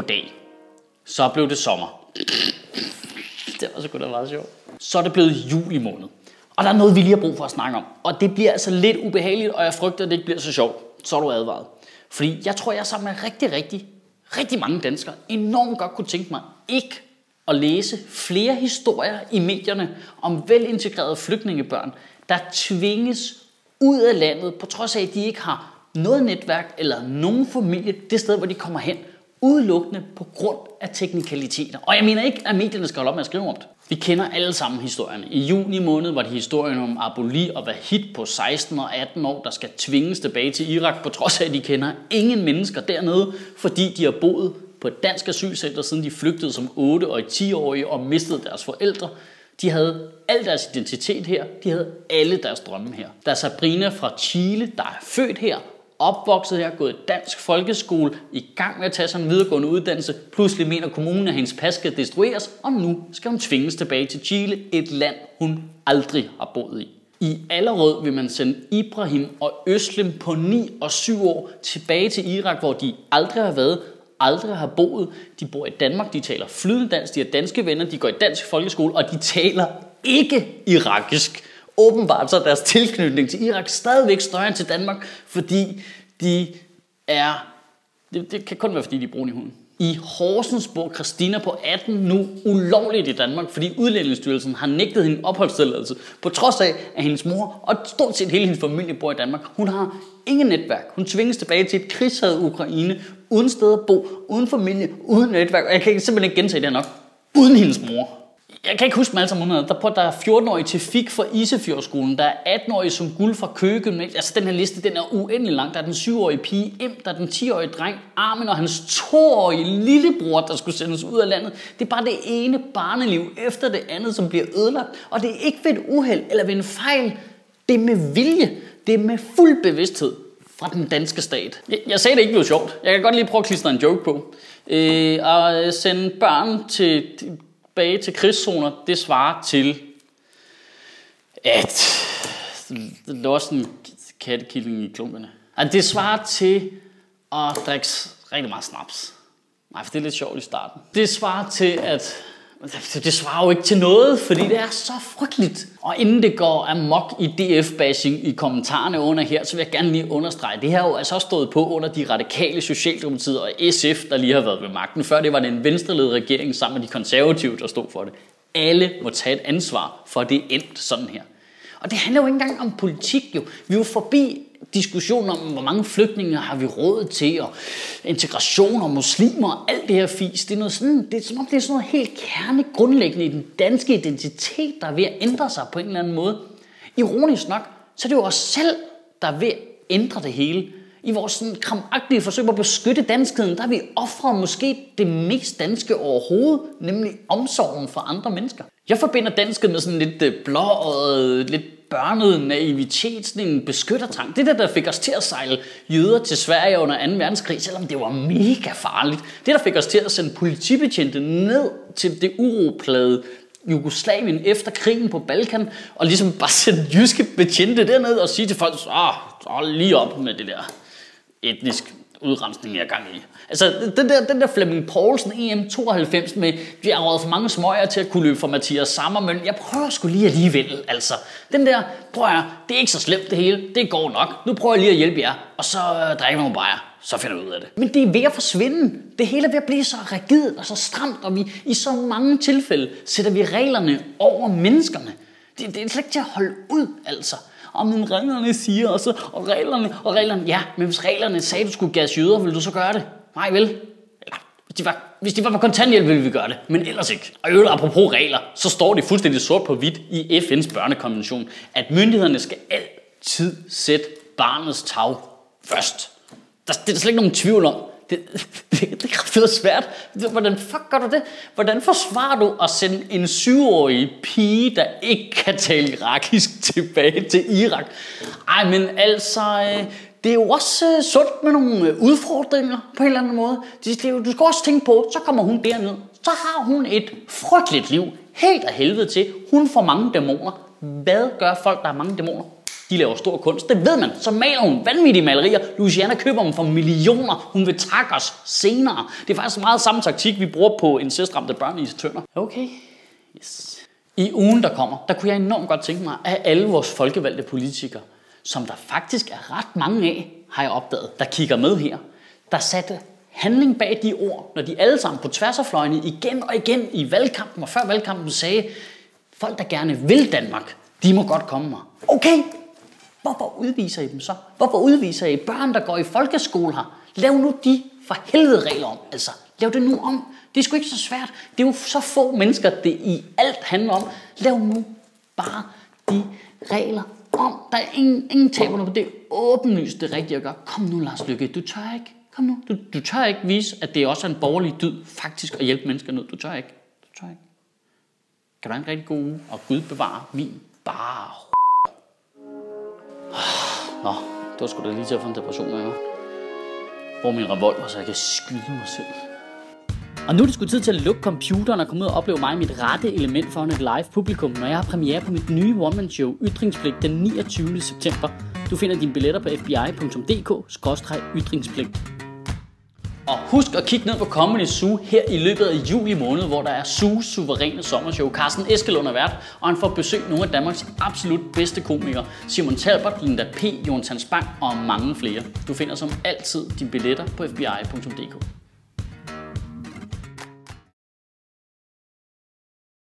Goddag. Så blev det sommer. Det var sgu da meget sjovt. Så er det blevet juli måned. Og der er noget, vi lige har brug for at snakke om. Og det bliver altså lidt ubehageligt, og jeg frygter, at det ikke bliver så sjovt. Så er du advaret. Fordi jeg tror, jeg sammen med rigtig, rigtig, rigtig mange danskere enormt godt kunne tænke mig ikke at læse flere historier i medierne om velintegrerede flygtningebørn, der tvinges ud af landet, på trods af, at de ikke har noget netværk eller nogen familie det sted, hvor de kommer hen, udelukkende på grund af teknikaliteter. Og jeg mener ikke, at medierne skal holde op med at skrive om det. Vi kender alle sammen historierne. I juni måned var det historien om Aboli og Vahid på 16 og 18 år, der skal tvinges tilbage til Irak, på trods af, at de kender ingen mennesker dernede, fordi de har boet på et dansk asylcenter, siden de flygtede som 8- og 10-årige og mistede deres forældre. De havde al deres identitet her. De havde alle deres drømme her. Der er Sabrina fra Chile, der er født her, opvokset her, gået i dansk folkeskole, i gang med at tage sig en videregående uddannelse. Pludselig mener kommunen, at hendes pas skal destrueres, og nu skal hun tvinges tilbage til Chile, et land, hun aldrig har boet i. I Allerød vil man sende Ibrahim og Øslem på 9 og 7 år tilbage til Irak, hvor de aldrig har været, aldrig har boet. De bor i Danmark, de taler flydende dansk, de har danske venner, de går i dansk folkeskole, og de taler ikke irakisk. Åbenbart så er deres tilknytning til Irak stadigvæk større end til Danmark, fordi de er... Det, det kan kun være, fordi de er brune i huden. I Horsens bor Christina på 18 nu ulovligt i Danmark, fordi Udlændingsstyrelsen har nægtet hende opholdstilladelse, på trods af, at hendes mor og stort set hele hendes familie bor i Danmark. Hun har ingen netværk. Hun tvinges tilbage til et krigshavet Ukraine, uden sted at bo, uden familie, uden netværk. Og jeg kan simpelthen ikke gentage det her nok. Uden hendes mor jeg kan ikke huske dem alle sammen Der, på, der er 14-årige til FIK fra Isefjordskolen. Der er 18-årige som guld fra Køge Altså den her liste, den er uendelig lang. Der er den 7-årige pige Im, der er den 10-årige dreng Armin og hans 2-årige lillebror, der skulle sendes ud af landet. Det er bare det ene barneliv efter det andet, som bliver ødelagt. Og det er ikke ved et uheld eller ved en fejl. Det er med vilje. Det er med fuld bevidsthed fra den danske stat. Jeg, jeg sagde det ikke blev sjovt. Jeg kan godt lige prøve at klistre en joke på. Øh, at sende børn til tilbage til krigszoner, det svarer til, at det en kattekilling i klumperne. Altså, det svarer til at drikke rigtig meget snaps. Nej, for det er lidt sjovt i starten. Det svarer til, at Altså, det svarer jo ikke til noget, fordi det er så frygteligt. Og inden det går amok i DF-bashing i kommentarerne under her, så vil jeg gerne lige understrege, det her jo altså stået på under de radikale Socialdemokratiet og SF, der lige har været ved magten. Før det var den en venstreledet regering sammen med de konservative, der stod for det. Alle må tage et ansvar for, at det er endt sådan her. Og det handler jo ikke engang om politik jo. Vi er jo forbi diskussion om, hvor mange flygtninge har vi råd til, og integration og muslimer og alt det her fis. Det er, noget sådan, det er som om, det er sådan noget helt kerne grundlæggende i den danske identitet, der er ved at ændre sig på en eller anden måde. Ironisk nok, så er det jo os selv, der er ved at ændre det hele. I vores sådan kramagtige forsøg på at beskytte danskheden, der har vi offret måske det mest danske overhovedet, nemlig omsorgen for andre mennesker. Jeg forbinder dansket med sådan lidt øh, blåøjet, lidt børnede naivitet, sådan en beskyttertang. Det der, der fik os til at sejle jøder til Sverige under 2. verdenskrig, selvom det var mega farligt. Det, der fik os til at sende politibetjente ned til det uroplade Jugoslavien efter krigen på Balkan, og ligesom bare sende jyske betjente derned og sige til folk, så, så lige op med det der etnisk udrensning, jeg er gang i. Altså, den der, den der Flemming Poulsen EM92 med, vi har råd for mange smøger til at kunne løbe for Mathias Sammermøn. jeg prøver sgu lige alligevel, altså. Den der, prøver jeg, det er ikke så slemt det hele, det går nok. Nu prøver jeg lige at hjælpe jer, og så øh, drikker nogle bajer så finder vi ud af det. Men det er ved at forsvinde. Det hele er ved at blive så rigidt og så stramt, og vi i så mange tilfælde sætter vi reglerne over menneskerne. Det, det er slet ikke til at holde ud, altså og men reglerne siger også, og reglerne, og reglerne, ja, men hvis reglerne sagde, at du skulle gas jøder, ville du så gøre det? Nej, vel? Eller, hvis de var, hvis de var på kontanthjælp, ville vi gøre det, men ellers ikke. Og øvrigt, apropos regler, så står det fuldstændig sort på hvidt i FN's børnekonvention, at myndighederne skal altid sætte barnets tag først. Der, det er der slet ikke nogen tvivl om. Det, det, det er svært. Hvordan fuck gør du det? Hvordan forsvarer du at sende en syvårig pige, der ikke kan tale irakisk, tilbage til Irak? Ej, men altså, øh, det er jo også øh, sundt med nogle øh, udfordringer på en eller anden måde. Du skal også tænke på, så kommer hun derned. Så har hun et frygteligt liv. Helt af helvede til. Hun får mange dæmoner. Hvad gør folk, der har mange dæmoner? De laver stor kunst. Det ved man. Så maler hun vanvittige malerier. Luciana køber dem for millioner. Hun vil takke os senere. Det er faktisk meget samme taktik, vi bruger på incestramte børn i tønder. Okay. Yes. I ugen, der kommer, der kunne jeg enormt godt tænke mig, at alle vores folkevalgte politikere, som der faktisk er ret mange af, har jeg opdaget, der kigger med her, der satte handling bag de ord, når de alle sammen på tværs af fløjene igen og igen i valgkampen og før valgkampen sagde, folk der gerne vil Danmark, de må godt komme mig. Okay, hvorfor udviser I dem så? Hvorfor udviser I børn, der går i folkeskole her? Lav nu de for helvede regler om. Altså, lav det nu om. Det er sgu ikke så svært. Det er jo så få mennesker, det i alt handler om. Lav nu bare de regler om. Der er ingen, ingen taber på det. er åbenlyst det rigtige at gøre. Kom nu, Lars Lykke. Du tør ikke. Kom nu. Du, du tør ikke vise, at det også er en borgerlig dyd faktisk at hjælpe mennesker ned. Du tør ikke. Du tør ikke. Kan du have en rigtig god uge, og Gud bevare min bare. Nå, det var sgu da lige til at få en depression med mig. Hvor min revolver, så jeg kan skyde mig selv. Og nu er det sgu tid til at lukke computeren og komme ud og opleve mig i mit rette element foran et live publikum, når jeg har premiere på mit nye one-man-show Ytringspligt den 29. september. Du finder dine billetter på fbi.dk-ytringspligt. Og husk at kigge ned på Comedy Zoo her i løbet af juli måned, hvor der er Zoos suveræne sommershow. Carsten Eskelund er vært, og han får besøg nogle af Danmarks absolut bedste komikere. Simon Talbot, Linda P., Jon Spang og mange flere. Du finder som altid dine billetter på fbi.dk.